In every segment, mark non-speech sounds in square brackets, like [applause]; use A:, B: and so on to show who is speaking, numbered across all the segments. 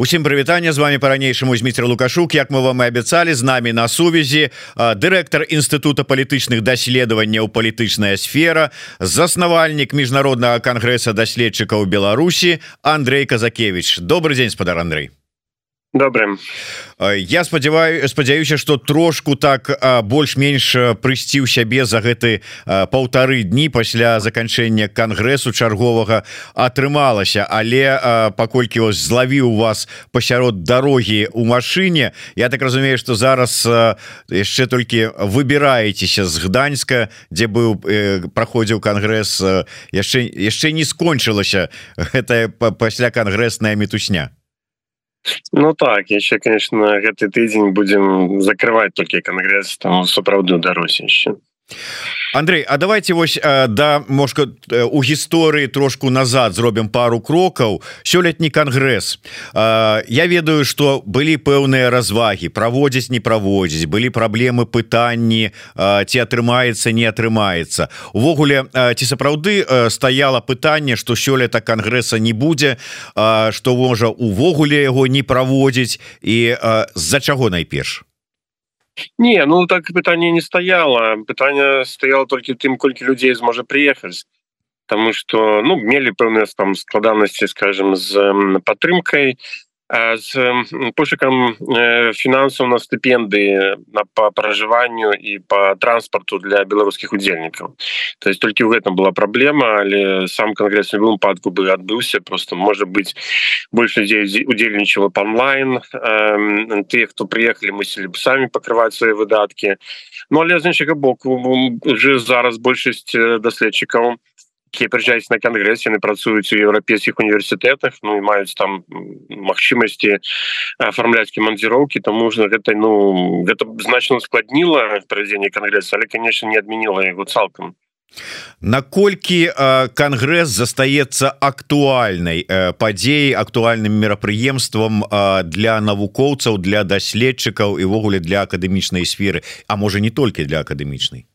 A: Усім прывітання з вами по-ранейшаму Зміцер Лукашук. Як мы вам і абяцалі з намі на сувязі дырэктар інстытута палітычных даследаванняў палітычная сфера заснавальнік міжнароднага кангрэса даследчыкаў Беларусі Андрей Казакевич добрый день спадар Андрей
B: добрым
A: я спадзяваю спадзяюся что трошку так больш-менш прыйсці ў сябе за гэты паўтары дні пасля заканчэння кангрэсу чарговага атрымалася. Але паколькі вас злавіў вас пасярод дарогі у машыне Я так разумею что зараз яшчэ толькі выбіраецеся з гданьска дзе быў праходзіў кангрэс яшчэ яшчэ не скончылася гэтая пасля кангрэсная мітусня
B: Ну так яшчэ конечно гэты тыдзень будем закрывать толькі кангрэс там сапраўдную даросе яшчэ
A: Андрей А давайте вось да можка у гісторыі трошку назад зробім пару крокаў. Сёлетні кангрэс. Я ведаю что былі пэўныя развагі праводзіць не праводзіць былі праблемы пытанні ці атрымаецца не атрымаецца. Увогуле ці сапраўды стаяла пытанне что сёлета кангрэса не будзе что можа увогуле яго не праводзіць і з-за чаго найперш
B: Не ну так пытанне не стаяло пытанне стаяло толькі тым колькі людзей зможа приехаць Таму что ну мелі пэўныя там складанасці скажем з падтрымкай з пошукам фінансаў на стыпендыі по пражыванню і по транспорту для беларускіх удзельнікаў то есть толькі в гэтым была праблема але сам конгресс любым падку бы адбыўся просто может быть больше людзей удзельнічала онлайн. Те хто приехали мыслілі б самі пакрываць свои выдаткі Ну але з іншага боку уже зараз большасць даследчыкаў якія прыязджаюць на кангрэс яны працуюць у еўрапейскіх універсітэтах Ну і маюць там магчымасці афармляць камандзіроўкі тому ж гэтай ну гэта значна складніла правядзенне кангрэса але конечно не адмяніла яго цалкам
A: наколькі кангрэс застаецца актуальнай падзеяй актуальным мерапрыемствам для навукоўцаў для даследчыкаў івогуле для акадэмічнай сферы А можа не толькі для акадэмічнай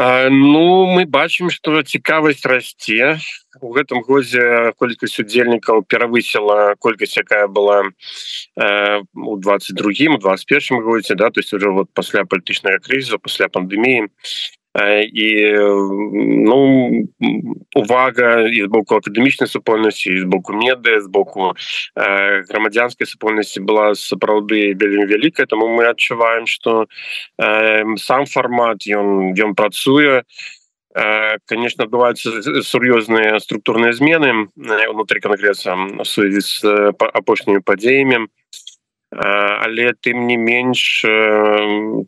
B: Ну мы бачым что цікавасць расце. У гэтым годзе колькасць удзельнікаў перавысіла колькасць якая была э, у 22 21 годзе да то есть уже вот пасля палітычнага крыза пасля пандеміі і ну увага і з боку акадэмічнай супольнасці з боку меды з боку э, грамадзянскай супольнасці была сапраўды вельмі вялікая тому мы адчуваем что э, сам фармат ён ён працуе конечно адбываюцца сур'ёзныя структурныя змены унутры кангрэса сувязі з апошнімі падзеямі але тым не менш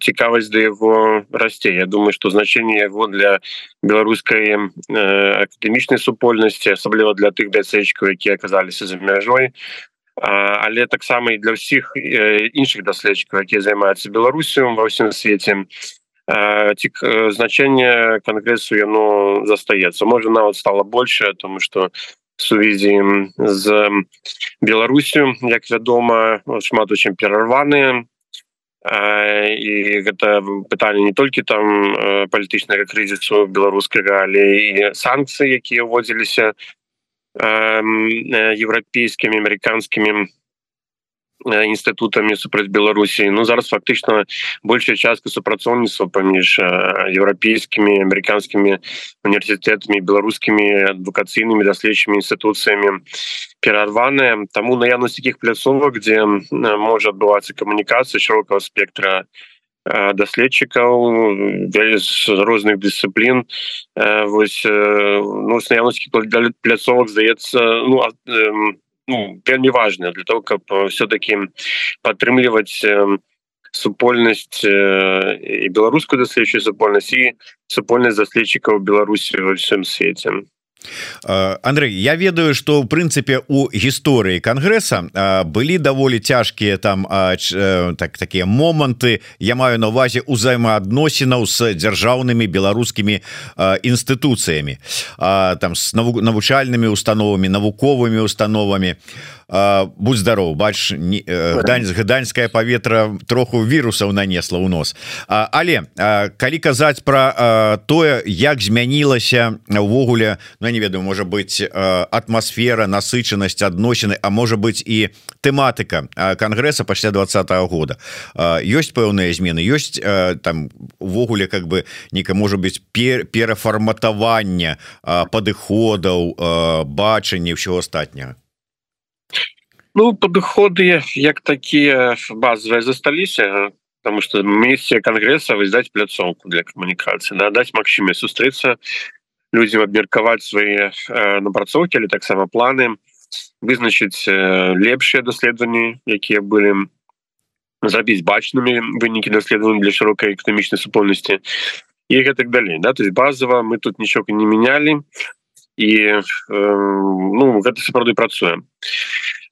B: цікавасць да яго расце. Я думаю что значение яго для беларускай акадэмічнай супольнасці асабліва для тых даследчыкаў якія аказаліся за мяжой. Але таксама і для ўсіх іншых даследчыкаў якія займаюцца беларусю ва ўсім свеце. Цік значение кангрэсу яно застаецца. Можа нават стало больше тому что у сувязі з Беларусю як вядома шмат очень перарваныя і гэта пытанне не толькі там палітычнага крызісу беларускага але і санкцыі якія ўводзіліся еўрапейскімі амерыканскімі інстытутамі супраць беларусі ну зараз фактычна большая частка супрацоўніцтва паміж еўрапейскімі амерыканскімі універсітэтамі беларускімі адукацыйнымі даследчымі інстытуцыямі перарваныя таму наяўнасць таких пляцовак дзе можа адбывацца камунікацыя шырокого спектра даследчыкаў розных дысцыплін вось ну наяўнасці пляцовак здаецца ну ну, вельмі важная для того каб все-таки падтрымліваць супольнасць і беларускую даследчую супольнасць і супольнасць даследчыкаў беларусі ва всем свеце
A: Андрей я ведаю что в прынцыпе у гісторыі конгресса былі даволі цяжкія там так такія моманты я маю на увазе узаемаадносінаў с дзяржаўнымі беларускімі інстытуцыямі там с навучальнымі установамі навуковымі установамі будь здоров бач гданьск гданьскае паветра троху вірусаў нанесла ў нос. Але калі казаць про тое як змянілася увогуле Ну не ведаю можа быть атмасфера насычанасць адносіны А можа быть і тэматыка конгресса пасля двадцатого года. Ёсць пэўныя змены ёсць там увогуле как бы нека можа быть пер перафарматавання падыходаў бачання ўсё астатняга
B: Ну падыходы як такія базовые засталіся потому что місія конгресса выдаць пляцоўку для камунікацыі надаць Максіме сустрэцца людзям абмеркаваць свои э, напрацоўкі или таксама планы вызначыць э, лепшыя даследаванні якія былі зрабіць бачнымі вынікі даследавання для шырокай эканамічнай супольнасці і гэтак далей да. То есть базово мы тут нічога не менялі і э, ну гэта сапраўды працуем.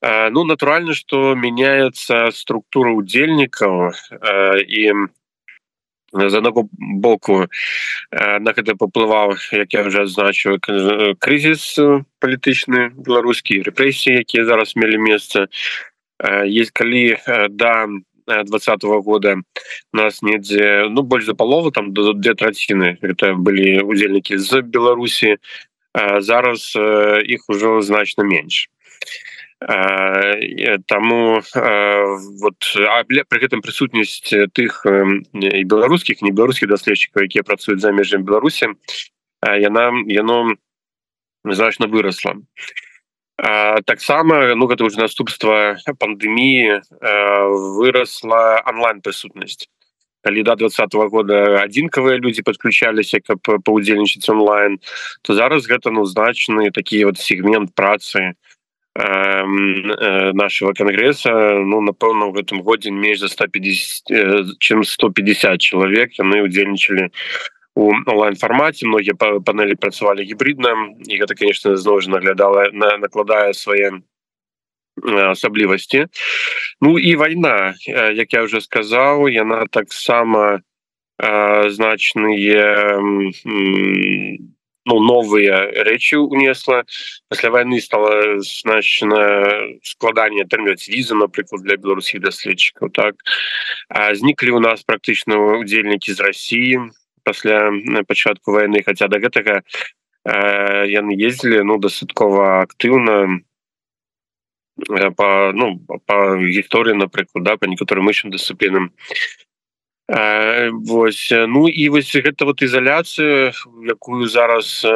B: Э, ну натуральна что меняется структура удзельнікаў э, і з одного боку на гэта паплываў як я уже азначу крызіс палітычны беларускі рэпрэсіі якія зараз мелі месца есть калі да двадцатого года. Нас недзе ну больш за палову там до две траціны это былі удзельнікі з беларусі зараз іх ужо значна менш Таму вот пры гэтым прысутнасць тых і беларускіх не беларускіх даследчыкаў якія працуюць за межам беларусі яна яно значна выросла таксама ну гэта уже наступства пандеміі выросла онлайн прысутнасць калі до двадцатого года адзінкавыя люди подключаліся каб паудзельнічаць онлайн то зараз гэта ну значны такі вот сегмент працы нашего конгресса. Ну напэўна в гэтым годзе менш за 150 чем 150 человек яны удзельнічалі у онлайн формате многія панели працавалі гібридна і гэта конечно зноў же наглядала на накладае свае асаблівасці ну і война як я уже сказаў яна таксама значныя ну новыя рэчы унесла. Пасля войны стала значна складанне тэрміць віза напрыклад для беларускіх даследчыкаў так. Зніклі у нас практычна удзельнікі з Росіі пасля пачатку войны хотя до гэтага яны ездзілі ну дастаткова актыўна по ну по гісторыі напрыклад да по некаторым іншым дысцыплінам. Вось ну і вось гэта вот ізаляцыю якую зараз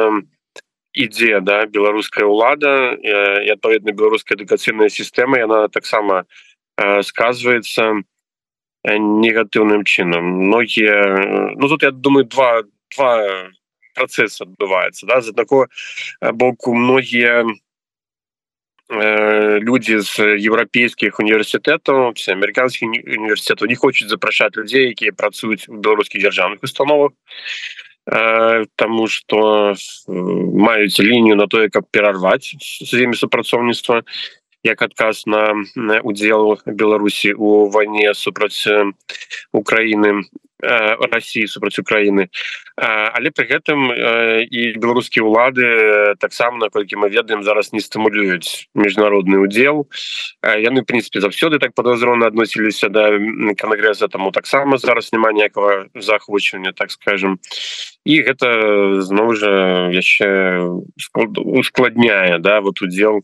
B: ідзе да беларуская ўлада і адпаведна беларуская адукацыйная сістэма яна таксама сказваецца негатыўным чынам. Многія ну тут я думаю два два процесса адбываецца да. За такого боку многія Э, люди з еўрапейскіх універсітэтаў американскіх універсітетаў не хочуць запрашаць людзей якія працуюць у беларускіх дзяржаўных установах. Э, тому что маюць лінію на тое каб перарваць з імі супрацоўніцтва як адказ на удзел беларусі у вайне супраць украіны Росіі супраць Украіны але пры гэтым і беларускія ўлады таксама наколькі мы ведаем зараз не стымулююць міжнародны удзел яны прынпе заўсёды так падазрона адносіліся да конгресса таму таксама зараз няма ніякага захвочвання так скажем і гэта зноў жа яшчэ ускладняе да вот удзел у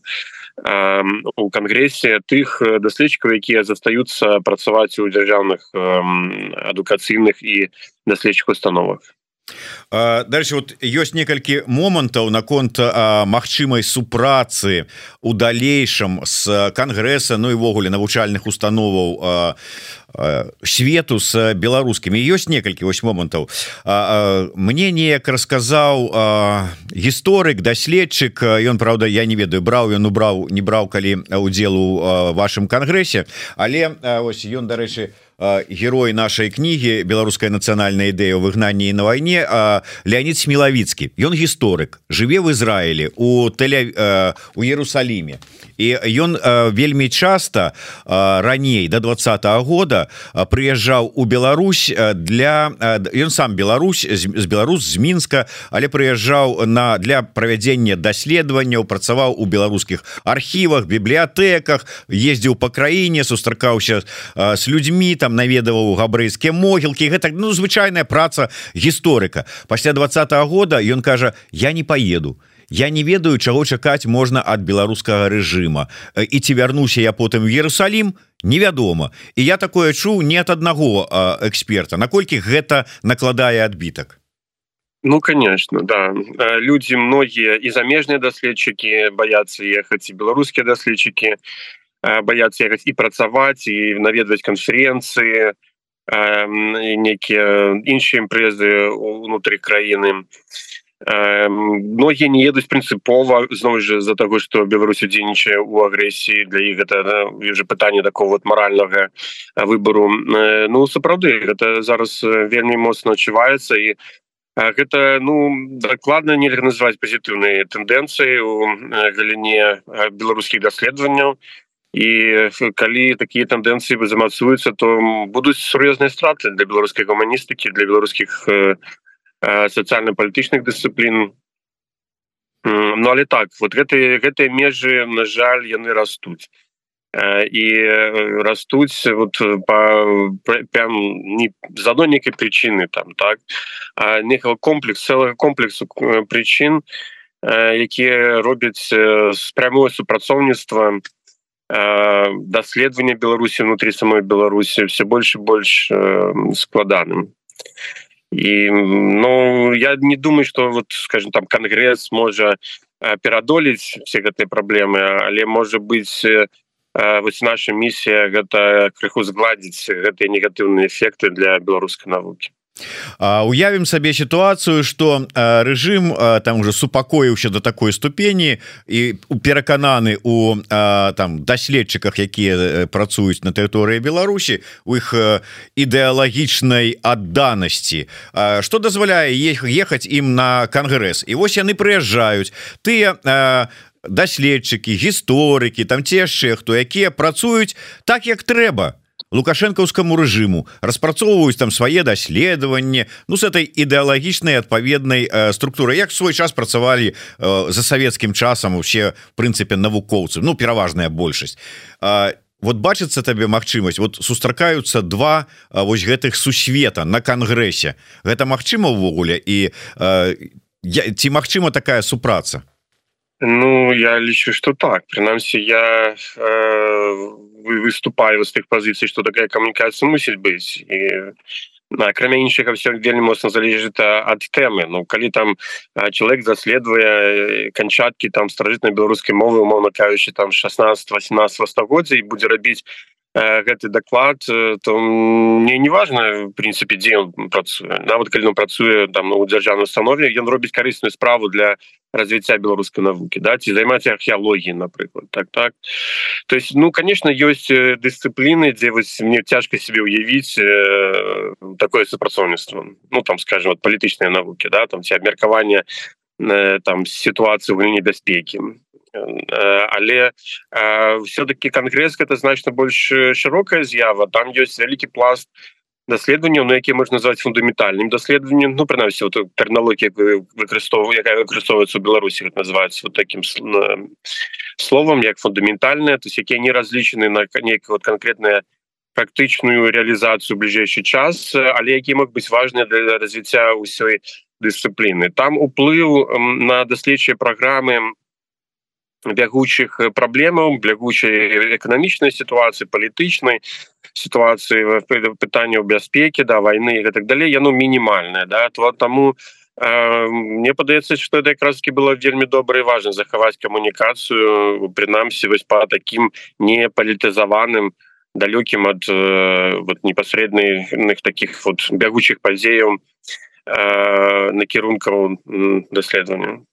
B: у кангресе тых даследчыкаў якія застаюцца працаваць у дзяржаўных адукацыйных і даследчых установах
A: дальше вот ёсць некалькі момантаў наконт магчымай супрацы у далейшым с кангрэса Ну івогуле навучальных установаў свету с беларускімі ёсць некалькі вось момантаў мне неяк расказаў гісторык даследчык ён Праўда я не ведаю браў ён убраў не браў калі удзелу вашым кангрэсе але ось ён дарэчы герой нашай кнігі беларуская нацыянальная ідэя ў выгнанні на вайне Леонид смелавіцкі ён гісторык жыве в Ізраілі у тэля у Ерусаліме і ён вельмі часто раней до два -го года прыязджаў у Беларусь для ён сам Беларусь з Беларус з мінска але прыязджаў на для правядзення даследаванняў працаваў у беларускіх архівах бібліятэках ездзіў по краіне сустракаўся с людзьмі там наведаваў габрэйскія могілкі. Гэта ну звычайная праца гісторыка. Пасля два -го года ён кажа я не поеду я не ведаю чаго чакаць можна ад беларускага рэжыма. І ці вярнуся я потым Ерусалім невядома. І я такое чуў не ад аднаго эксперта. Наколькі гэта накладае адбітак?
B: Ну конечно да. Люди многія і замежныя даследчыкі баяцца ехаць і беларускія даследчыкі баяцца ехаць і працаваць і наведваць канференцыі некія іншыя імпрэзы унутры краіны многія не едуць прынцыпова зноў жа з-за таго што Беларусь удзельнічае у агрэсіі для іх гэта уже пытанне такого вот маральнага выбору. Ну сапраўды гэта зараз вельмі моцна адчуваецца і гэта ну дакладна нельга называть пазітыўныя тэндэнцыі у галіне беларускіх даследаванняў і калі такія тэндэнцыі замацуюцца то будуць сур'ёзныя страты для беларускай гуманістыкі для беларускіх сацыяльна-палітычных дысцыплін Ну але так вот гэтыя гэтыя межы на жаль яны растуць. І растуць вот по прям не з адной нейкай прычыны там так некага комплекс целого комплексу прычын якія робяць з прямое супрацоўніцтва даследавання Беларусі внутри самой Беларусі все больше больш складаным і ну я не думаю что вот скажем там конгресс можа перадолець все гэтыя праблемы але можа быть вось наша місія гэта крыху згладзіць гэтыя негатыўныя эфекты для беларускай навукі
A: уявім сабе сітуацыю что рэжым там уже супакоіўся до такой ступені і перакананы у там даследчыках якія працуюць на тэрыторыі Беларусі у іх ідэалагічнай адданасці. Что дазваляе ехаць ім на кангрэс? І вось яны прыязджаюць. Тыя даследчыкі гісторыкі там ці яшчэ хто якія працуюць так як трэба лукашэнкаўскаму рэжыму. Распрацоўваюць там свае даследаванні ну с этой ідэалагічнай адпаведнай э, структуры як свой час працавалі э, за савецкім часам усе прынцыпе навукоўцы ну пераважная большасць. А Вот бачыцца табе магчымасць вот сустракаюцца два а, вось гэтых сусвета на кангрэсе. Гэта магчыма ўвогуле? І а, я, ці магчыма такая супраца?
B: Ну я лічу что так. Прынамсі я э, выступаю з тых пазіцый что такая камунікацыя мусіць быць і акрамя іншага все вельмі моцна залежыць ад тэмы Ну калі там чалавек заследуе канчаткі там старажытнай беларускай мовы умоўна кажучы там 16 18 стагоддзя і будзе рабіць гэты даклад то мне не важно в прынцыпе дзе он працуе нават калі он працуе там у дзяржаўнай установе ён робіць карысную справу для развіцця беларускай навукі да ці займаць археалогіі напрыклад так так. То есть ну конечно ёсць дысцыпліны дзе вось мне цяжка себе уявіць э, такое супрацоўніцтва ну там скажем вот палітычныя навукі да там ці абмеркаванне э, там сітуацыю в небяспекі Э, але э, все-таки конгресс это значно больше широкая з'ява там есть вялікі пласт даследаванняў на які можна назвать фундаментальным даследаваннем ну прынамсі вот тэрналогія выкарыстоўваю якая выкарыстоўваецца у беларусі называется вот таким словом як фундаментальная то есть якія не разлічаны на нейкую вот конкретная практычную реалізацыю бліжэйший час але які мог быть важны для развіцця ўсёй дысцыпліны там уплыў на даследчыя праграмы бягучых праблемаў бягучай эканамічнай сітуацыі палітычнай сітуацыі пытанняў бяспекі да войны і так далей яно мінімальная да. То таму мне падаецца что это якраз-кі было вельмі добра і важна захаваць камунікацыю прынамсі вось по таким не палітызаваным далёкім ад вот непасрэдных таких вот бягучых падзеяў накірункаў даследавання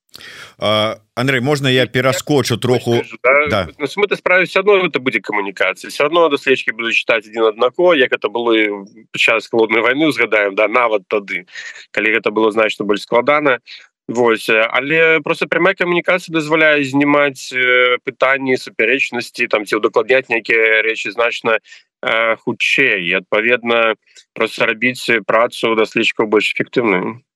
A: Андрей можна я пераскочу троху?
B: да? Мы справе все одно это будзе камунікацыя все одно даследчики буду читать один однако як это было час холодной войны узгадаем да нават тады. Калі гэта было значно больш складана. Вось але просто прямая камунікацыя дазваляе знімаць пытанні супярэчнасці там ці удакладняць нейкія рэчы значна хутчэй адпаведна просто рабіць працу даследчыкаў больш эфектыўную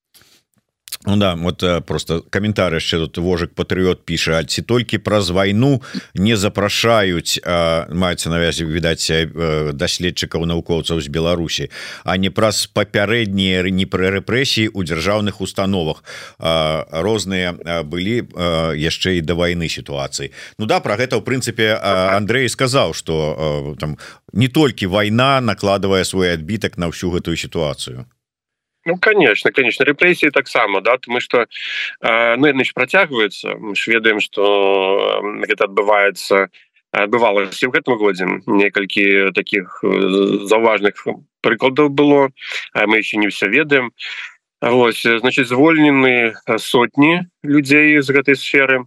A: Ну да вот э, просто каментар яшчэ тут вожык патрыот піша ці толькі праз вайну не запрашаюць маецца навязе відаць э, даследчыкаў навукоўцаў з Беларусі а не праз папярэднія не пры рэпрэсіі у дзяржаўных установах розныя былі яшчэ і да вайны сітуацыі Ну да про гэта ў прынцыпе Андрей сказаў что там не толькі вайна накладывае свой адбітак на ўсю гэтую сітуацыю
B: Ну конечно конечно. Рэпрэсіі таксама да. Мы что э, ну яны працягваюцца мы ж ведаем что гэта адбываецца адбывалася в гэтым годзе некалькі таких заўважных прыкладаў было. А мы еще не все ведаем. Вось значит звольнены сотні людзей з гэтай сферы.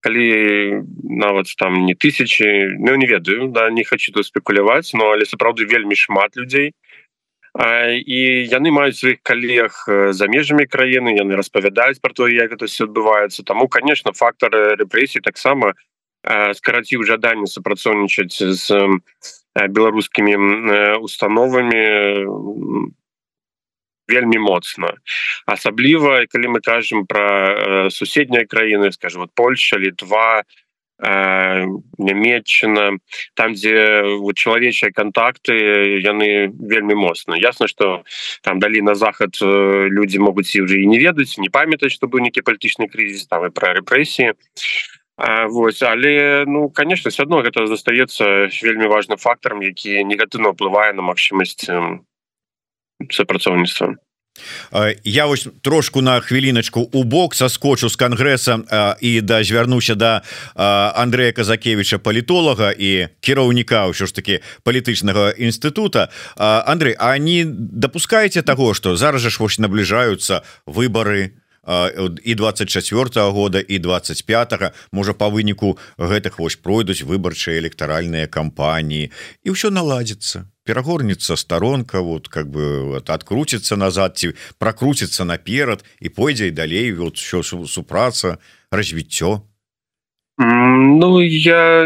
B: Калі нават там не тысячи Ну не ведаю да не хочу тут спекуляваць но але сапраўды вельмі шмат людзей і яны маюць сваіх калег за межамі краіны яны распавядаюць про то як это все адбываецца. Тому конечно фактор рэпрэсій таксама скараціў жаданне супрацоўнічаць з беларускімі установамі вельмі моцна. Асабліва калі мы кажам про суседнія краіны скажем вот Польша літва нямметчына там дзе вот чалавечыя контакты яны вельмі моцна ясно что там далі на захад люди могуць і уже і не ведаць не памятаць что быў нейкі палітычны кризис там і про рэпрэсіі Вось але ну конечно все одно гэта застаецца вельмі важным фактарам які негатыўна ўплывае на магчымасць супрацоўніцтва
A: я вось трошку на хвіліначку у бок саскочу з кангрэса і да звярнуся да Андрея казакевича палітолага і кіраўніка ўсё ж таки палітычнага інстытута Андрей А не допускаеце того что зараз жа ж вось набліжаюцца выборы і 24 -го года і 25 -го. можа по выніку гэтых вось пройдуць выбарчыя электаральныя кампаніі і ўсё наладзіцца перагорнется сторонка вот как бы вот, открутится назад ці прокрутится наперад і пойдзе і далей вот все супраца развіццё
B: Ну я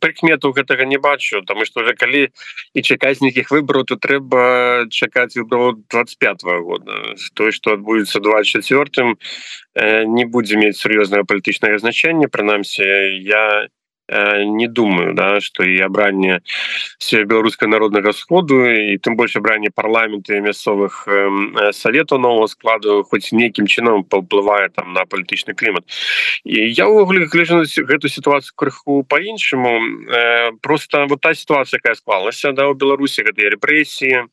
B: прыкмету гэтага не бачу тому что уже калі і чакаць нейкіх выбораў то трэба чакаць выбору 25 -го года. Той что адбудзецца 24 не будзе мець сур'ёзнае палітычнае значэнне прынамсі я Э, не думаю да что і абранне все беларускай народнага сходу і тым больш абранне парламенты мясцовых э, советаў нового складу хоць нейкім чынам паўплывае там на палітычны клімат і я увогуле гляжу гэту сітуацыю крыху по-іншаму э, просто вот та сітуацыя якая склалася да у беларусі гэтыя рэпрэсіі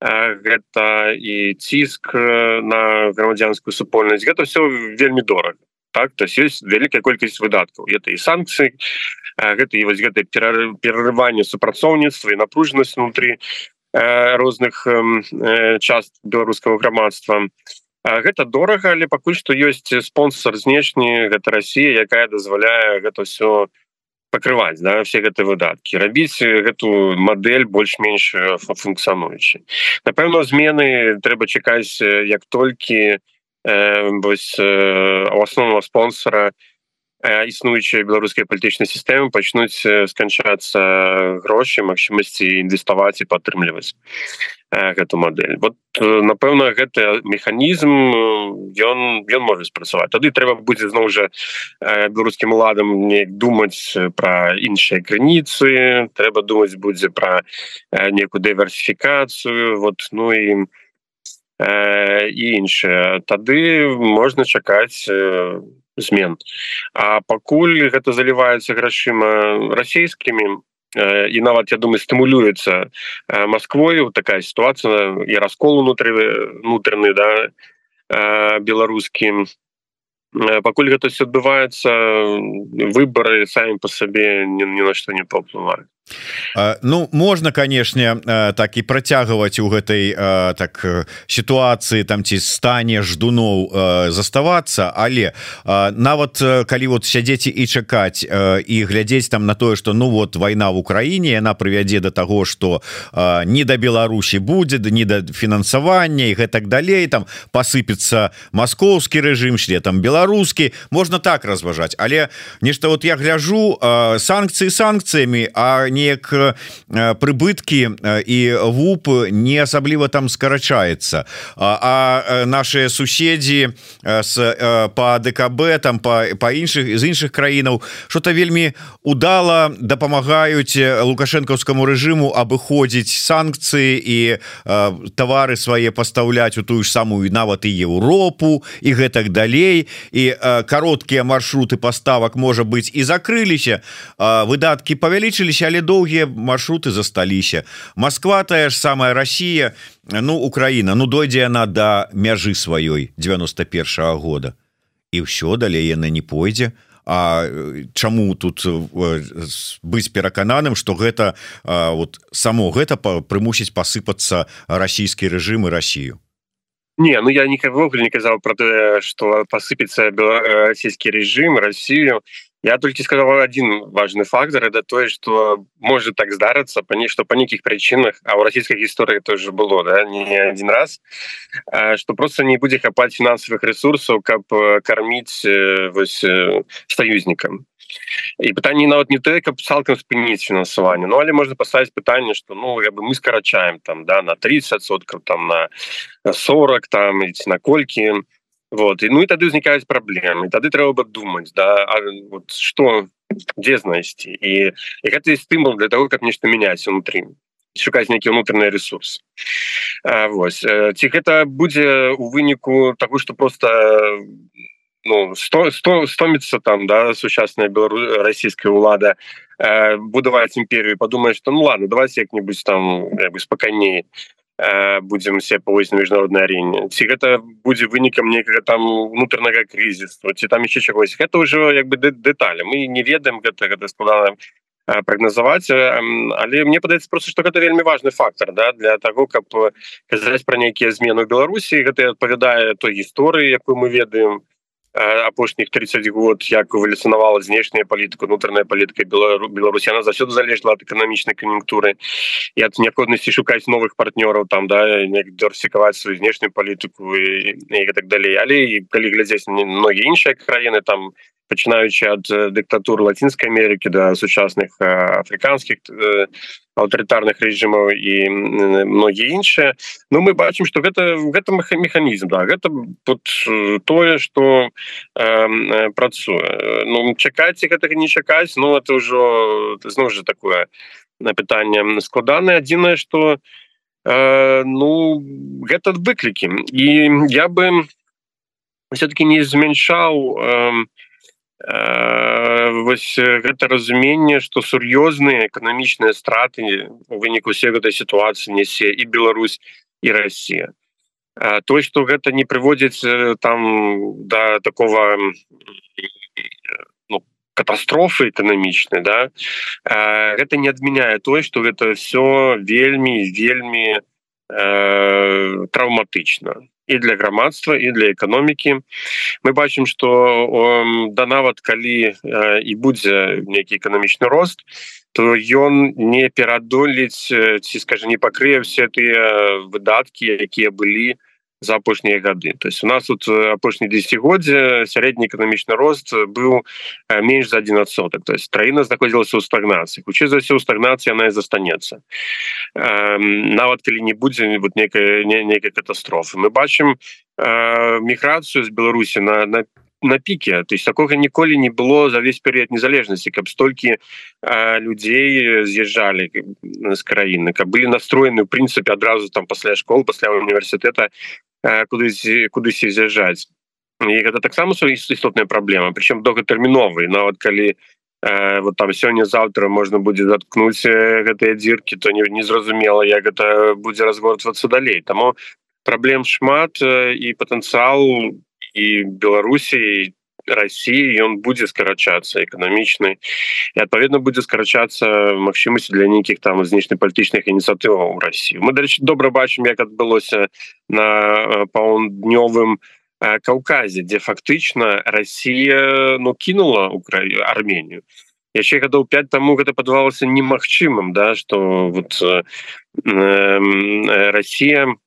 B: гэта і ціск на грамадзянскую супольнасць гэта все вельмі дорага так то есть вялікая колькасць выдаткаў это і санкцыі гэта і вось гэта перарыванне супрацоўніцтва і напружанасць внутри розных част беларускага грамадства гэта дорага але пакуль што ёсць спонсор знешні гэта Росія якая дазваляе гэта все покрываць да, все гэты выдаткі рабіць гэту модель больш-менш функцыянуючы напэўна змены трэба чакаць як толькі у вось у основного спонсора існуючыя беларускай палітычнай сістэмы пачнуць сканчацца грошы магчымасці інвеставаць і падтрымліваць гэту модель. Вот напэўна гэты механізм ён ён можа спрацаваць тады трэба будзе зноў жа беларускім уладам не думаць пра іншыя крыніцы трэба думаць будзе пра некую дыверсіфікацыю вот ну і і іншае тады можна чакаць змен. А пакуль гэта заліваецца грашыма расійскімі і нават я думаю стымулюецца Масквою такая сітуацыя і раскол унутры унутраны да беларускім пакуль гэта все адбываецца выборы самі по сабе ні, ні на што не паўплываюць
A: Ну можна канешне так і працягваць у гэтай так сітуацыі там ці стане ждуноў заставацца але нават калі вот сядзець і чакаць і глядзець там на тое что ну вот вайна в Украіне яна прывядзе до того что не да Беларусі будзе не да фінансавання і гэтак далей там посыпецца маскоўскі рэжым шле там беларускі. Можна так разважаць. Але нешта вот я гляжу санкцыі санкцыямі а неяк прыбыткі і вуп не асабліва там скарачаецца. А наши суседзі с по ДКБ там по па іншых з іншых краінаў что-то вельмі удала дапамагаюць лукашэнкаўскаму рэжыму абыходзіць санкцыі і товары свае пастаўляць у тую ж самую нават і Еўропу і гэтак далей. І кароткія маршруты поставак можа быть і закрыліся. Выдаткі павялічыліся але доўгія маршруты засталіся Москва тая ж самая Россия. Ну Украина. Ну дойдзе яна до мяжы сваёй 91 -го года. І ўсё далей яна не пойдзе А чаму тут быць перакананым что гэта вот само гэта прымусіць пасыпацца расійскі рэжым і Россию?
B: Не ну я нікогогуле не казаў про тое что посыпется расійскі режим Россию я только сказал один важный фактор это тое что может так здарыцца по ней что по нейкіх причинах а у российской гісторыі тоже было да не один раз что просто не будзе хапаць фінансавых ресурсаў каб кормить вось союзнікам і пытанне нават не тое каб цалкам спыніць фінансаванне Ну але можна паставіць пытанне что ну я бы мы скарачаем там да на 30соткаў там на 40 там на колькі то вот і ну і тады узнікаюць праблемы тады трэба думаць да а, вот что дзе знайсці? І, і гэта стымул для того как нешта мяняць унутры шукаць нейкі унутраны ресурс. А, Вось ці гэта будзе у выніку таго что просто ну 100 100 стоміцца там да сучасная белару расійская ўлада будаваць імперію падумаеш что ну ладно давайте як-нибудь там бы спакайней а будем все повозить на міжнародной арене. Ці гэта будзе вынікам некага там унутранага кризису ці там еще чагось это уже як бы детали. Мы не ведаем гэта гэта складана прогнозаваць але мне падаецца просто что гэта вельмі важный фактор да для того каб казаць про нейкія змены Беларусі гэта адпавядае той гісторыі якую мы ведаем. то апошніх 30 год як эволюцынавала знешняя палітыка унутраная палітыка Беларусь она заўсёды залежла ад эканамічнай кан'юнктуры і ад неабходнасці шукаць новых партнёраў там да дёрсікаваць сваю знешнюю палітыку і, і так далей але калі глядзець многія іншыя краіны там пачынаючы ад дыктатуры лацінскай Амерыкі да сучасных афрыканскіх аўтарытарных рэжымаў і многія іншыя Ну мы бачым что гэта гэта механізм да гэта тут тое что э, працуе Ну чакайце гэтага не чакаць Ну это ўжо зноў же такое на пытанне складанае. Адзінае что э, ну гэта выклікі. І я бы все-таки не змяншаў э, вось гэта разуменне что сур'ёзныя эканамічныя страты у выніку все гэтай сітуацыі несе і Беларусь і Россия. Той что гэта не прыводзіць там до да такого ну, катастрофы эканамічнай да гэта не адмяняе той что гэта все вельмі вельмі э, траўматычна і для грамадства і для эканомікі мы бачым что да нават калі і будзе нейкі эканамічны рост то ён не перадолець ці скажа не пакрые все тыя выдаткі якія былі у за апошнія гады. То есть у нас тут апошні десятгоддзе сярэдні эканамічны рост быў менш за один адсотак то есть краіна знаходзілася ў стагнацыі хутчэй за ўсё стагнацыя она і застанецца нават калі не будзе вот некая не нейкай катастрофы мы бачым міграцыю з беларусі на на на піке то есть такога ніколі не было за весь перыяд незалежнасці каб столькі людзей з'язджалі з краіны каб былі настроены в прынцыпе адразу там пасля школ пасля універсітэта кудысь кудысь з'язджаць і гэта таксама істотная праблема причем доўгатэрміновы нават калі вот там сёння завтра можна будзе заткнуць гэтыя дзіркі то не незразумела як гэта будзе разгортвацца далей таму праблем шмат і патэнцыял і беларусі России он будзе скарачацца эканамічны і адпаведна будзе скарачацца магчымасці для нейкіх там знешнепалітычных ініцыятываў у России. Мы дарэчы добра бачым як адбылося на паўднёвым Каўказе дзе фактычна Россия ну кинула Украю Армению яшчэ гадоў 5 таму гэта падавалася немагчымым да что вот э, э, Россия не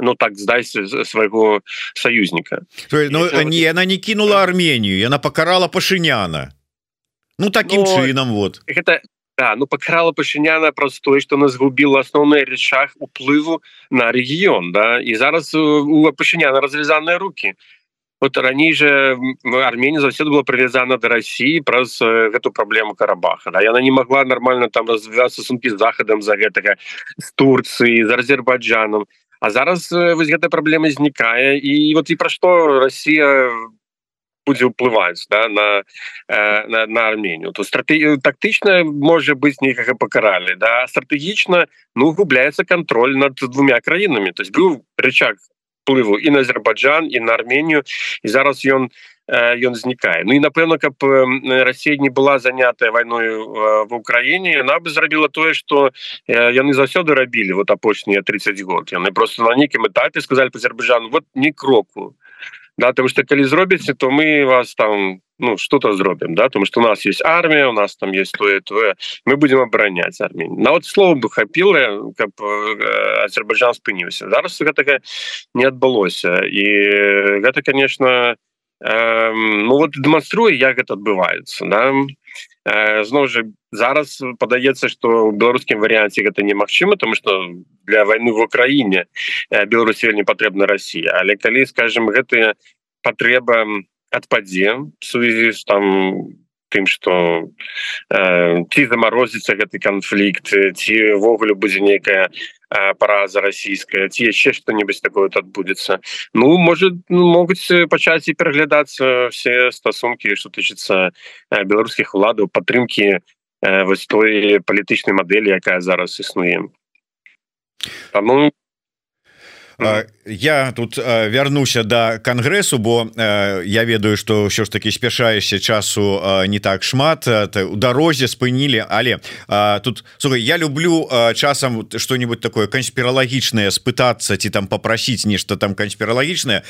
B: ну так здайся свайго союзника.
A: Ну, не она не кинула Армению яна покарала пашыняна ну таким Но... чынам вот.
B: это да, ну покарала пашыняна простой что нас згубіла асноўная речах уплыву на регион да і зараз у пашыняна развязанные руки. Вот раней же Армения заўсёды была привязана до России праз эту проблему карабаха да? она не могла нормально там развиваться сумки с заходом за гэтага с Турции за Азербайджаном А зараз вось гэтая праблема знікае і вот і пра што Росія будзе ўплываць да, на, на, на арменію. То стратегію тактычна можа быць нейкага пакаралі да стратэгічна ну губляецца контроль над двумя краінамі. То есть быў рычаг плыву і на Азербайджан і на Арменію і зараз ён не ён знікае. Ну і напэўна каб Россия не была занятая войною в Украіне она бы зрабіла тое что яны заўсёды рабілі вот апошнія 30 год. Яны просто на нейкім этапе сказали Азербайджан вот не кроку да потому что калі зробіце то мы вас там ну что-то зробім да потому что у нас есть армія у нас там есть тое тое мы будем абараняць армію. На вот слово бы хапіла каб Азербайджан спыніўся. Зараз гэтага не адбылося. І гэта конечно не Ну вот дэманструе як гэта адбываецца да? зноў жа зараз падаецца што беларускім варыянце гэта немагчыма тому что для войны в Украіне Беларусі вельмі патрэбна Россия але калі скажем гэтыя патрэба адпадзе сувязі там тым что э, ці замарозіцца гэты канфлікт ці ввогуле будзе нейкая параза расійская ці яшчэ что-нибудь такое адбудзецца. Ну может ну, могуць пачаць і пераглядацца все стасункі что тычыцца беларускіх уладаў падтрымки вось той палітычнай мадэлі якая зараз існуе. Таму
A: я тут вярнуся до кангрэсу бо я ведаю что ўсё ж таки спяшаешся часу не так шмат у дарозе спынілі але тут слухай, я люблю часам что-нибудь такое канспіралагічнае спытацца ці там попросіць нешта там канспіралагічнае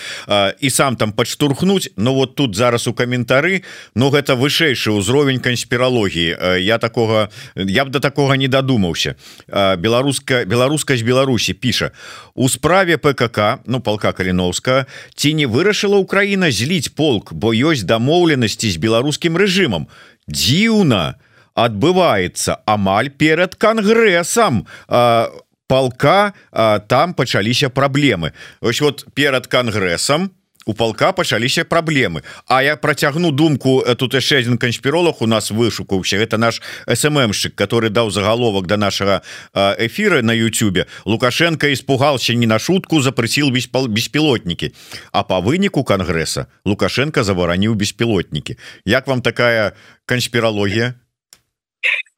A: і сам там подштурхнуть. Но вот тут зараз у каментары но гэта вышэйшы ўзровень канспіралогіі я такого я б до такого не дадумаўся беларуска беларускасть Беларусі піша. У справе ПКК ну полка каліновска ці не вырашыла Украіна зліць полк бо ёсць дамоўленасці з беларускім рэжымам. Дзіўна! Адбываецца амаль перад кангрэсам. А, полка а, там пачаліся праблемы. Ось вот перад кангрэсам у полка пачаліся праблемы. А я процягну думку э, тут яшчэ один канспіролог у нас вышукаўся. Это наш сммщик который даў заголовок до нашего эфира на Ютюбе лукашенко испугался не на шутку запрасіл беспілотники а по выніку конгресса лукашенко забараніў беспілотники Як вам такая конспірологія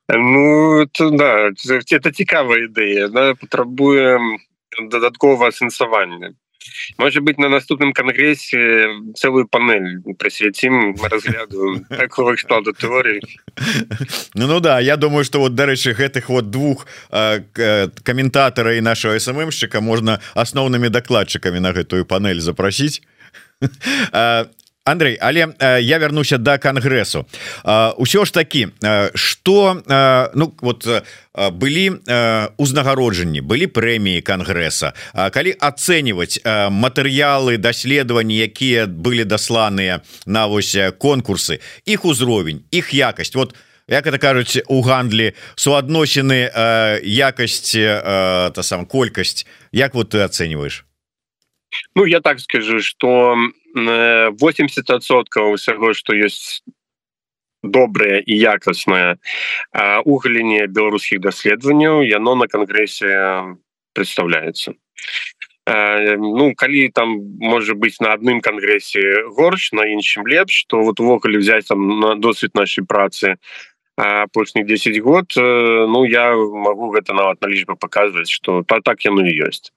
B: Ну это, да это цікавая ідэя да? патрабуем дадаткового асэнсавання может быть на наступным конгрессе целую панель присвятим разгляду [laughs] такого склада теории.
A: Ну, ну да я думаю что вот дарэчы гэтых вот двух каментатора и нашего сммщика можно асноўными докладчиками на гэтую панель запросить [laughs] Андрей але э, я вернуся до да конгрессу ўсё ж таки что ну вот былі узнагароджанні былі прэміі конгресса калі ацэньваць матэрыялы даследаванні якія былі дасланыя на вось конкурсы іх узровень іх якасць. Вот як это кажуць у гандлі суадносіны якасці та сам колькасць. Як вот ты ацэньваешь
B: Ну я так скажу что 80соткаў усяго что есть добрае і якаснае у галіне беларускіх даследаванняў яно на кангрэсе представляется ну калі там можа быть на адным кангрэсе горш на іншым лепш то вот увогуле взять там на досвід нашай працы апошніх 10 год ну я могу гэта нават на лічбы показваць что то так яно і ёсць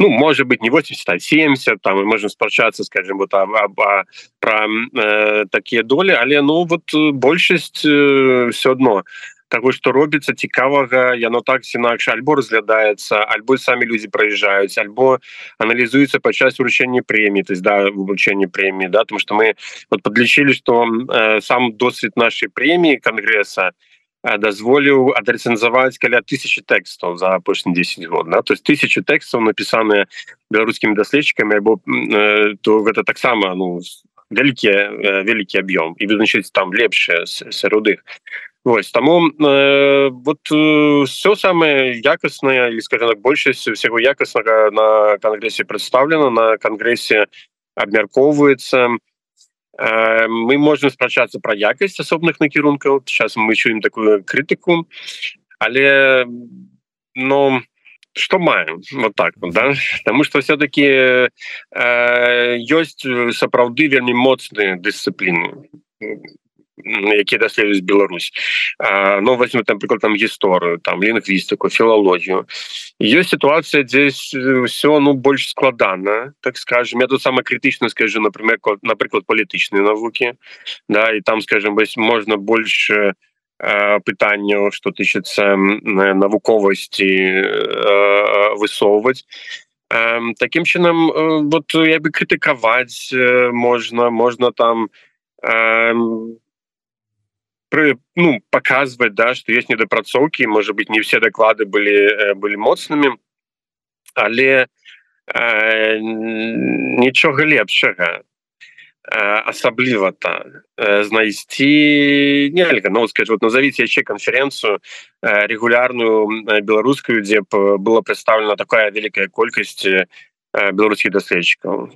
B: ну может быть не 80 а 70 там мы можем спрачаться скажем вот а, а, а, про э, такие доли. Але ну вот большасць э, все одно. Того что робіцца цікавага яно так інакш альбо разглядаецца альбо самі люди проезжаюць альбо аналізуецца падчас вручэння премии то есть да вручэння премии да. Потому что мы вот подлічылі что э, сам досвід нашей премии конгресса дазволіў адрэцэнзаваць каля тысячи тэкстаў за апошні 10 год да? то есть тысячу тэкстаў напісаныя беларускімі даследчыкамі альбо э, то гэта таксама ну вялікі вялікі аб'ём і вызначыць там лепшае сярод іх Вось таму э, вот э, все самое якаснае или скажем так большасць всего якаснага на конгрессе представлена на конгрессе абмяркоўваецца э, мы можем спрачацца про якасць асобных накірункаў сейчас мы чуем такую крытыку але но что маем вот так вот, да? Потому что все-таки э, ёсць сапраўды вельмі моцныя дысцыпліны які даследуюць Беларусь. Но ну, возьму там прыклад там гісторыю там лінгвістыку філалогію ёсць сітуацыя здесь все ну больш складана так скажем я тут сама крытычна скажу например напрыклад палітычныя навукі да і там скажем вось можна больше пытанняў что тычыцца навуковасці высоўваць. Таким чынам вот я бы крытыкаваць можна можна там пры ну показывать да что есть недопрацоўки может быть не все доклады были э, были моцными але э, нічога лепшага асабліва то э, знайсці нельга. Ну скажу вот назовите яшчэ конференцию э, регулярную беларускую дзе б было представлена такая великая колькасць Э, беларускіх даследчыкаў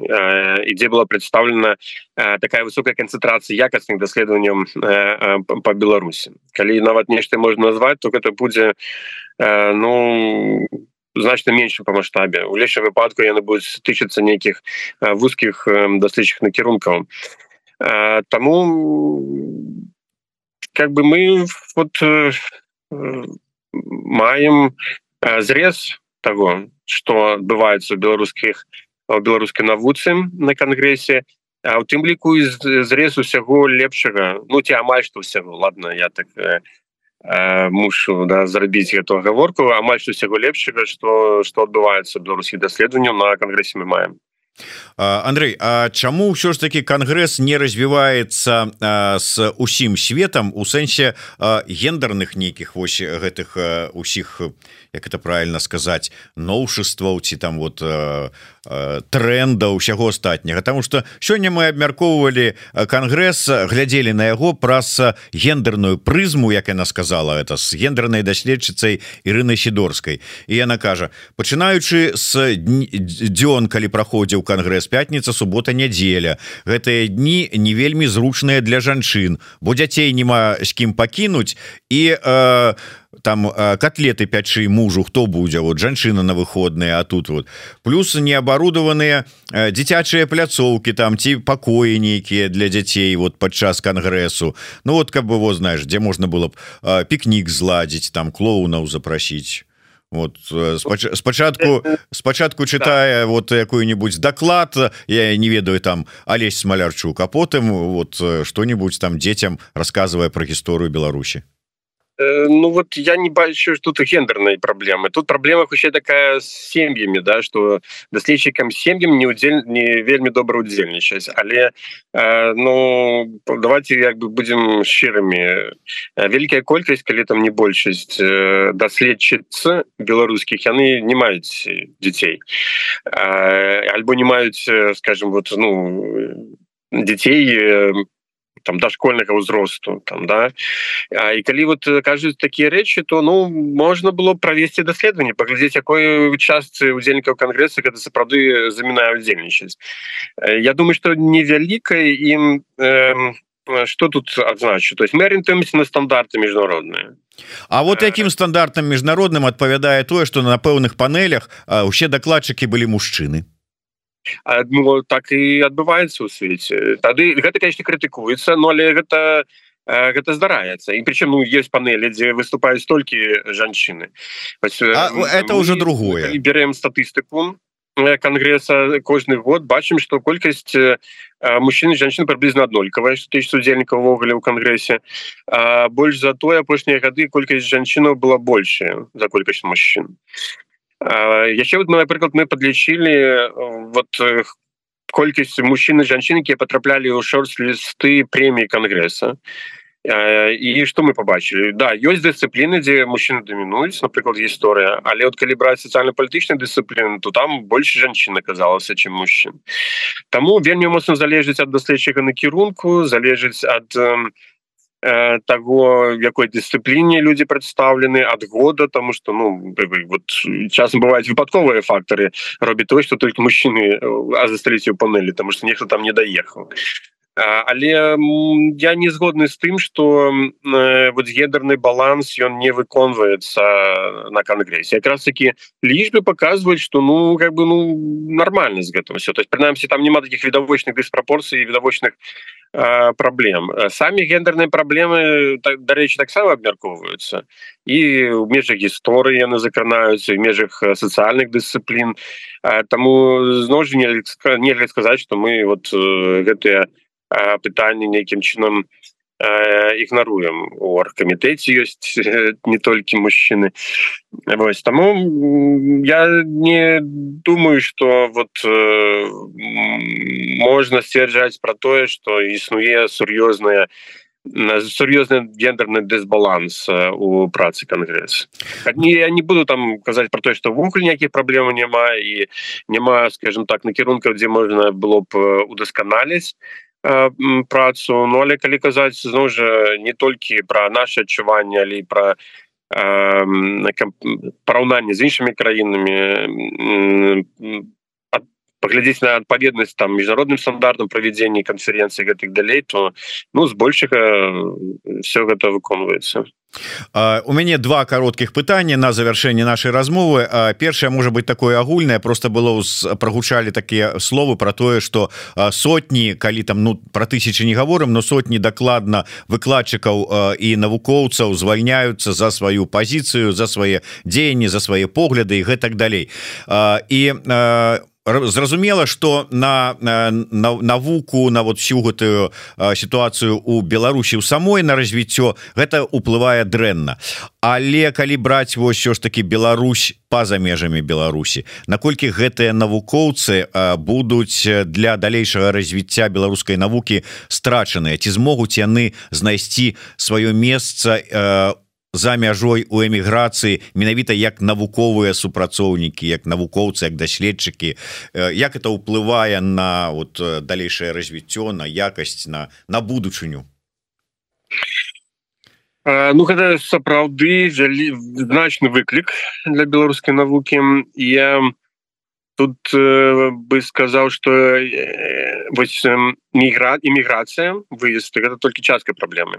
B: ідзе была представлена э, такая высокая канцэнтрацыя якасных даследаванняў э, по беларусі калі нават нешта можна назваць то гэта будзе ну значна менш по маштабе у лепшым выпадку яны будуць тычыцца нейкіх вузкіх даследчых накірункаў таму как бы мы вот маем зрез того что адбываецца у беларускіх беларускай навуцы на кангрессе а у тым ліку зрез усяго лепшага ну ці амаль што ўсяго ладно я так э, э, мушу да зрабіць эту гаворку амаль што усяго лепшага что что адбываецца беларускіх даследаванняў на кангрессе мы маем.
A: Андрей А чаму ўсё ж таки конгресс не развіваецца с усім светом у сэнсе гендерных нейкіх вось гэтых усіх як это правильно сказать новшестваў ці там вот тренда ўсяго астатняга. Тому что сёння мы абмяркоўвалі конгресс глядзелі на яго праз гендерную прызму як яна сказала это с гендернай даследчыцай Ірыны сидорской. І яна кажа пачынаючы с дзён калі праходзіў конгресс пятница суббота нядзеля. Гэтыя дні не вельмі зручныя для жанчын. Бо дзяцей нема з кім пакінуць і э, там котлеты пячы мужу хто будзе вот жанчына на выходныя а тут вот. Плюс неабарудаваныя дзіцячыя пляцоўки там ці пакоі нейкія для дзяцей вот падчас конгрессу. Ну вот как бы во знаешь дзе можна было б пікнік зладзіць там клоунаў запрасіць вот спачатку спачатку читая вот якую-нибудь доклад я не ведаю там Олесь смалярчук а потым вот что-нибудь там детям рассказывая про гісторыю Беларусі
B: Э, ну вот я не бачу тут гендерной проблемы. Тут проблема вообще такая с сем'ями да что даследчикам сем'ям не удзель не вельмі добра удзельнічаць але э, ну давайте як бы будем щирыми. Э, вялікая колькасць калі там не большасць э, даследчыц беларускіх яны не маюць дзяцей э, альбо не маюць скажем вот ну детей по там дошкольнага ўзросту там да. А, і калі вот э, кажуць такія рэчы то ну можна было правесці даследаванне паглядзець якой частцы удзельнікаў кангресса гэта сапраўды замінае удзельнічаць э, Я думаю что невялікай ім э, что тут адзначу то есть мы арыентуемся на стандарты міжнародныя
A: А вот якім стандартам міжнародным адпавядае тое что на пэўных панелях усе дакладчыкі былі мужчыны
B: ну, так і адбываецца ў свеце. Тады гэта конечно крытыкуецца но але гэта гэта здараецца. І причым ну есть панелі дзе выступаюць толькі жанчыны.
A: Это уже другое.
B: берем статыстыку конгресса кожны год бачым что колькасць мужчын жанчын прыблізна аднолькавая тысяч удзельнікаў увогуле ў кангрэсе. Больш за тое апошнія гады колькасць жанчынаў была большая за колькасць мужчын яшчэ вот напрыклад мы подлічылі вот колькасць мужчын і жанчын якія патраплялі ў шорт-лісты преміі кангресса і что мы побачылі да ёсць дысцыпліны дзе мужчыны дамінуюць напрыклад гісторыя але от калі браць сацыяльна-палітычнай дысцыпліны то там больше жанчын аказалася чым мужчын Таму вельмі моцна залежыць ад даследчыка накірунку залежыць ад того якой дысцыпліне люди прадстаўлены ад года тому что ну вот часам бываюць выпадковыя фактары. Робіць той что только мужчыны а засталіся ў панелі тому что нехто там не даехаў. Але я не згодны з тым что вот гендерный баланс ён не выконваецца на конгрессе якраз таки лічбы показваюць что ну как бы ну нормально з гэтым все то есть прынамсі там няма таких відавочных дыспрапорцый відавочных проблем. Самі гендерные проблемы так, дарэчы таксама абмяркоўваюцца і в межах гісторыі яны закранаюцца в межах сацыяльных дысцыплін тому зноў жа нельга сказаць что мы вот гэтыя не пытанне нейкім чынам ігнаруем у аргкамітэце ёсць не толькі мужчыны Вось таму я не думаю что вот э, можна сцвярджаць про тое что існуе сур'ёзная сур'ёзны гендерны дысбаланс у працы кангресс не я не буду там казаць про то что ввогуле ніякіх праблем няма і няма скажем так накірункаў дзе можна было б удасканаліць працу Ну але калі казаць зноў жа не толькі пра наше адчуванне але пра параўнанне з іншымі краінамі паглядзець на адпаведнасць там міжнародным стандартам правядзення канференцыі гэтых далей то ну збольшага все гэта выконваецца
A: у мяне два кароткіх пытання на завяршэнне нашай размовы. Першае можа быть такое агульнае просто было прогучалі такія словы про тое что сотні калі там ну про тысячи не гаворым но сотні дакладна выкладчыкаў і навукоўцаў звальняются за сваю пазіцыю за свае дзеянні за свае погляды і гэтак далей і у зразумела что на, на навуку на вот всю гэтую сітуацыю у Беларусі у самой на развіццё гэта уплывае дрэнна. Але калі браць вось що ж таки Беларусь па-за межамі Беларусі наколькі гэтыя навукоўцы будуць для далейшага развіцця беларускай навукі страчаныя? Ці змогуць яны знайсці сваё месца за мяжой у эміграцыі менавіта як навуковыя супрацоўнікі як навукоўцы як даследчыкі. Як это ўплывае на вот далейшае развіццё на якасць на на будучыню?
B: Ну гэта сапраўды значны выклік для беларускай навукі. Я тут э, бы сказаў что э, вось э, міграт імміграцыя выезд гэта толькі частка праблемы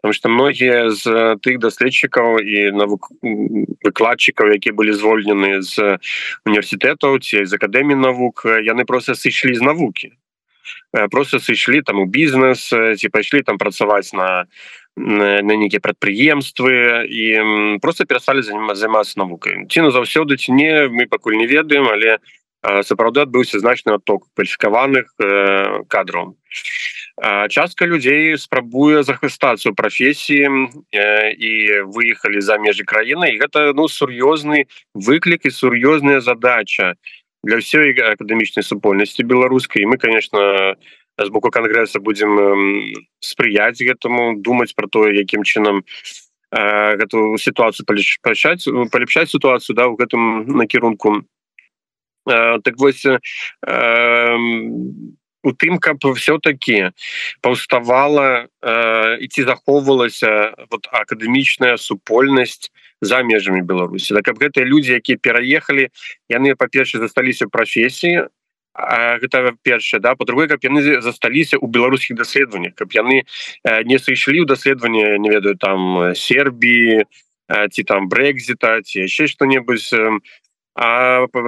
B: потому что многія з тых даследчыкаў і навук выкладчыкаў які былі звольнены з універсітэтаў ці з акадэміі навук яны просто сышлі з навукі просто сышлі там у бізнес ці пайшлі там працаваць на на нейкія прадпрыемствы і просто перасталі займацца навукай ці на заўсёды ці не мы пакуль не ведаем але сапраўды адбыўся значны отток кваліфікаваных кадраў. Частка людзей спрабуе захвастацца ў прафесіі і выехалі за межы краіны. І гэта ну сур'ёзны выклік і сур'ёзная задача для ўсёй акадэмічнай супольнасці беларускай. Мы конечно з боку кангрэса будзем спрыяць гэтаму думаць про тое якім чынам гэту сітуацыю паліпшаць паліпшаць сітуацыю да ў гэтым накірунку так вось у тым каб все-таки паўставала і ці захоўвалася вот акадэмічная супольнасць за межамі Беларусі да каб гэтыя людзі якія пераехалі яны па-перша засталіся прафесіі гэта першае да. По-другой каб яны засталіся у беларускіх даследаваннях каб яны не сышлі ў даследаванне не ведаю там Сербіі ці там брекзіта ці яшчэ што-небудзь а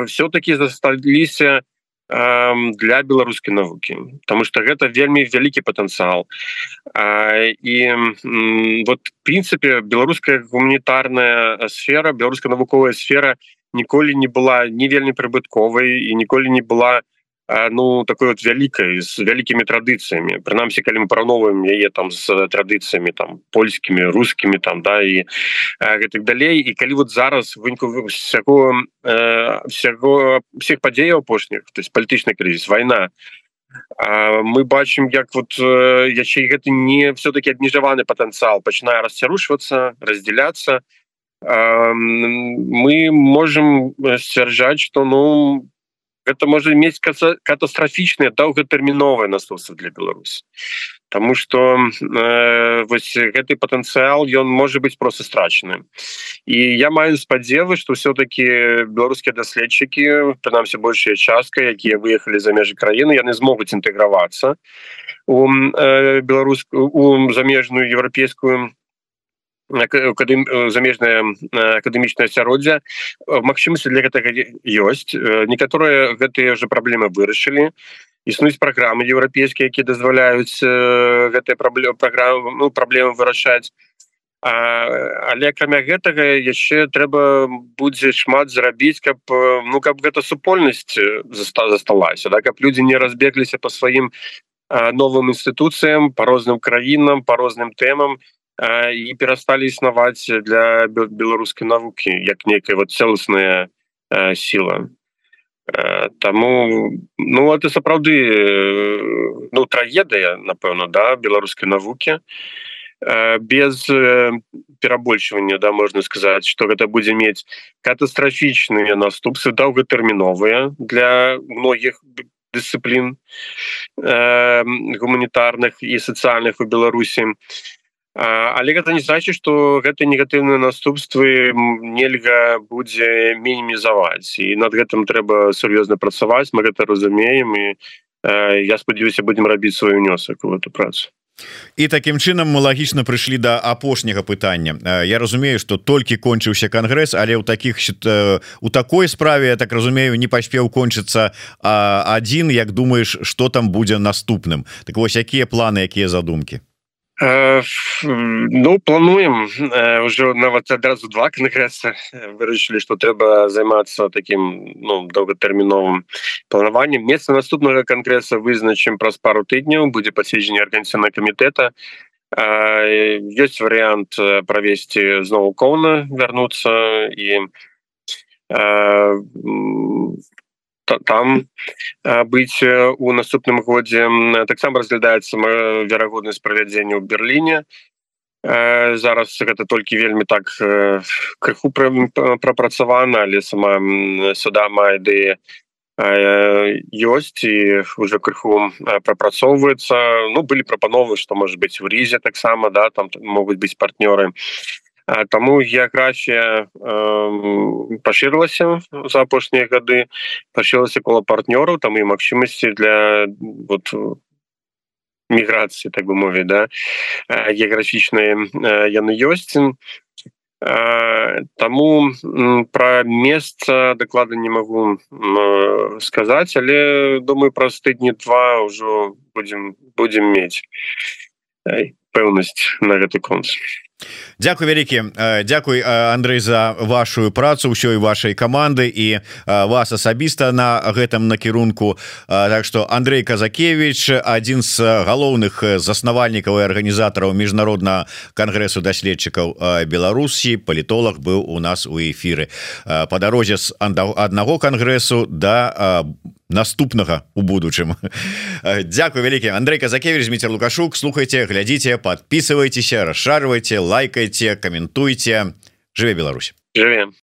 B: все-таки засталіся для беларускай навукі потому что гэта вельмі вялікі потенциал. І вот прынцыпе беларуская гуманітарная сфера беларуская навуковая сфера ніколі не была не вельмі прыбытковай і ніколі не была не ну такой вот вялікай з вялікімі традыцыямі прынамсі калі мы параўноваем яе там з традыцыямі там польскімі рускімі там да і гэтых далей і калі вот зараз выніку всяго всяго всех падзеяў апошніх то есть палітычны крызіс война мы бачым як вот яшчэ гэта не все-таки абмежаваны потенциал пачынае расцярушвацца раздзяляцца. Мы можем сцвярджаць что ну это можа мець катастрафічныя доўгатэрміновыя наступства для Беларусі Таму что э, вось гэты патэнцыял ён можа быць просто страчаны і я маю спадзевы что все-таки беларускія даследчыкі прынамсі большая частка якія выехалі за межы краіны яны змогуць інтэгравацца у э, беларускую у замежную еўрапейскую замежная акадэмічная асяроддзя магчымасці для гэтага ёсць некаторыя гэтыя же праблемы вырашылі. Існуюць праграмы еўрапейскія якія дазваляюць гэтыя праблемы праграмы ну, праблемы вырашаць. Але акрамя гэтага яшчэ трэба будзе шмат зрабіць каб ну каб гэта супольнасць заста засталася да каб людзі не разбегліся по сваім новым інстытуцыям по розным краінам по розным тэмам і і перасталі існаваць для беларускай навукі як некая вот цэласная сила Таму ну это сапраўды ну трагедыя напэўна да беларускай навукі. Без перабольшвання да можна сказаць что гэта будзе мець катастрафічныя наступствы доўгатэрміновыя для многіх дысцыплін гуманітарных і сацыяльных у беларусі але гэта не значит что гэты негатыўныя наступствы нельга будзе мінімізаваць. І над гэтым трэба сур'ёзна працаваць мы гэта разумеем і я спадзяюся будемм рабіць свой унёсак у эту працу.
A: І таким чынам мы лагічна прыйшлі да апошняга пытання. Я разумею что толькі кончыўся кангрэс але ў таких у такой справе я так разумею не паспеў кончыцца адзін Як думаешь что там будзе наступным? Так вось якія планы якія задумки
B: Э, ну плануем уже нават адразу два конгресса вырашылі что трэба займацца таким ну доўгатэрміновым планаваннем месца наступнага конгресса вызначым праз пару тыдняў будзе паседжанне арганізацыйна камітэта ёсць вариант правесці зноў коўна вярнуцца і там быць у наступным годзе таксама разглядаецца верагоднасць правядзення ў Берліне зараз гэта толькі вельмі так крыху прапрацавана але сама сюда мае ідэя ёсць і уже крыху прапрацоўваецца. Ну былі прапановы што может быть у різе таксама да там могуць быць партнёры Таму геаграфія э, пашырылася за апошнія гады пашылася кола партнёраў там і магчымасці для вот, міграцыі так бы мове да геаграфічныя яны ёсць Таму пра месца даклада не магу сказаць але думаю праз тыдні два ўжо будзем будзем мець пэўнасць на гэты конц.
A: Дякую вялікі. Дякуй Андрей за вашу працу ўсёй вашай каманды і вас асабіста на гэтым накірунку. Так что Андрей казакевич адзін з галоўных заснавальнікаў і арганізатараў міжнародна кангрэсу даследчыкаў Беларусі палітолог быў у нас у эфіры. По дарозе з аднаго кангрэсу да наступнага у будучым [laughs] Дякую вялікі Андрей казакевич Міцер лукашук. Слухайте глядзіце подписывайтеся расшарвайте лайкайте каментуйте жыве Беларусь.
B: Живем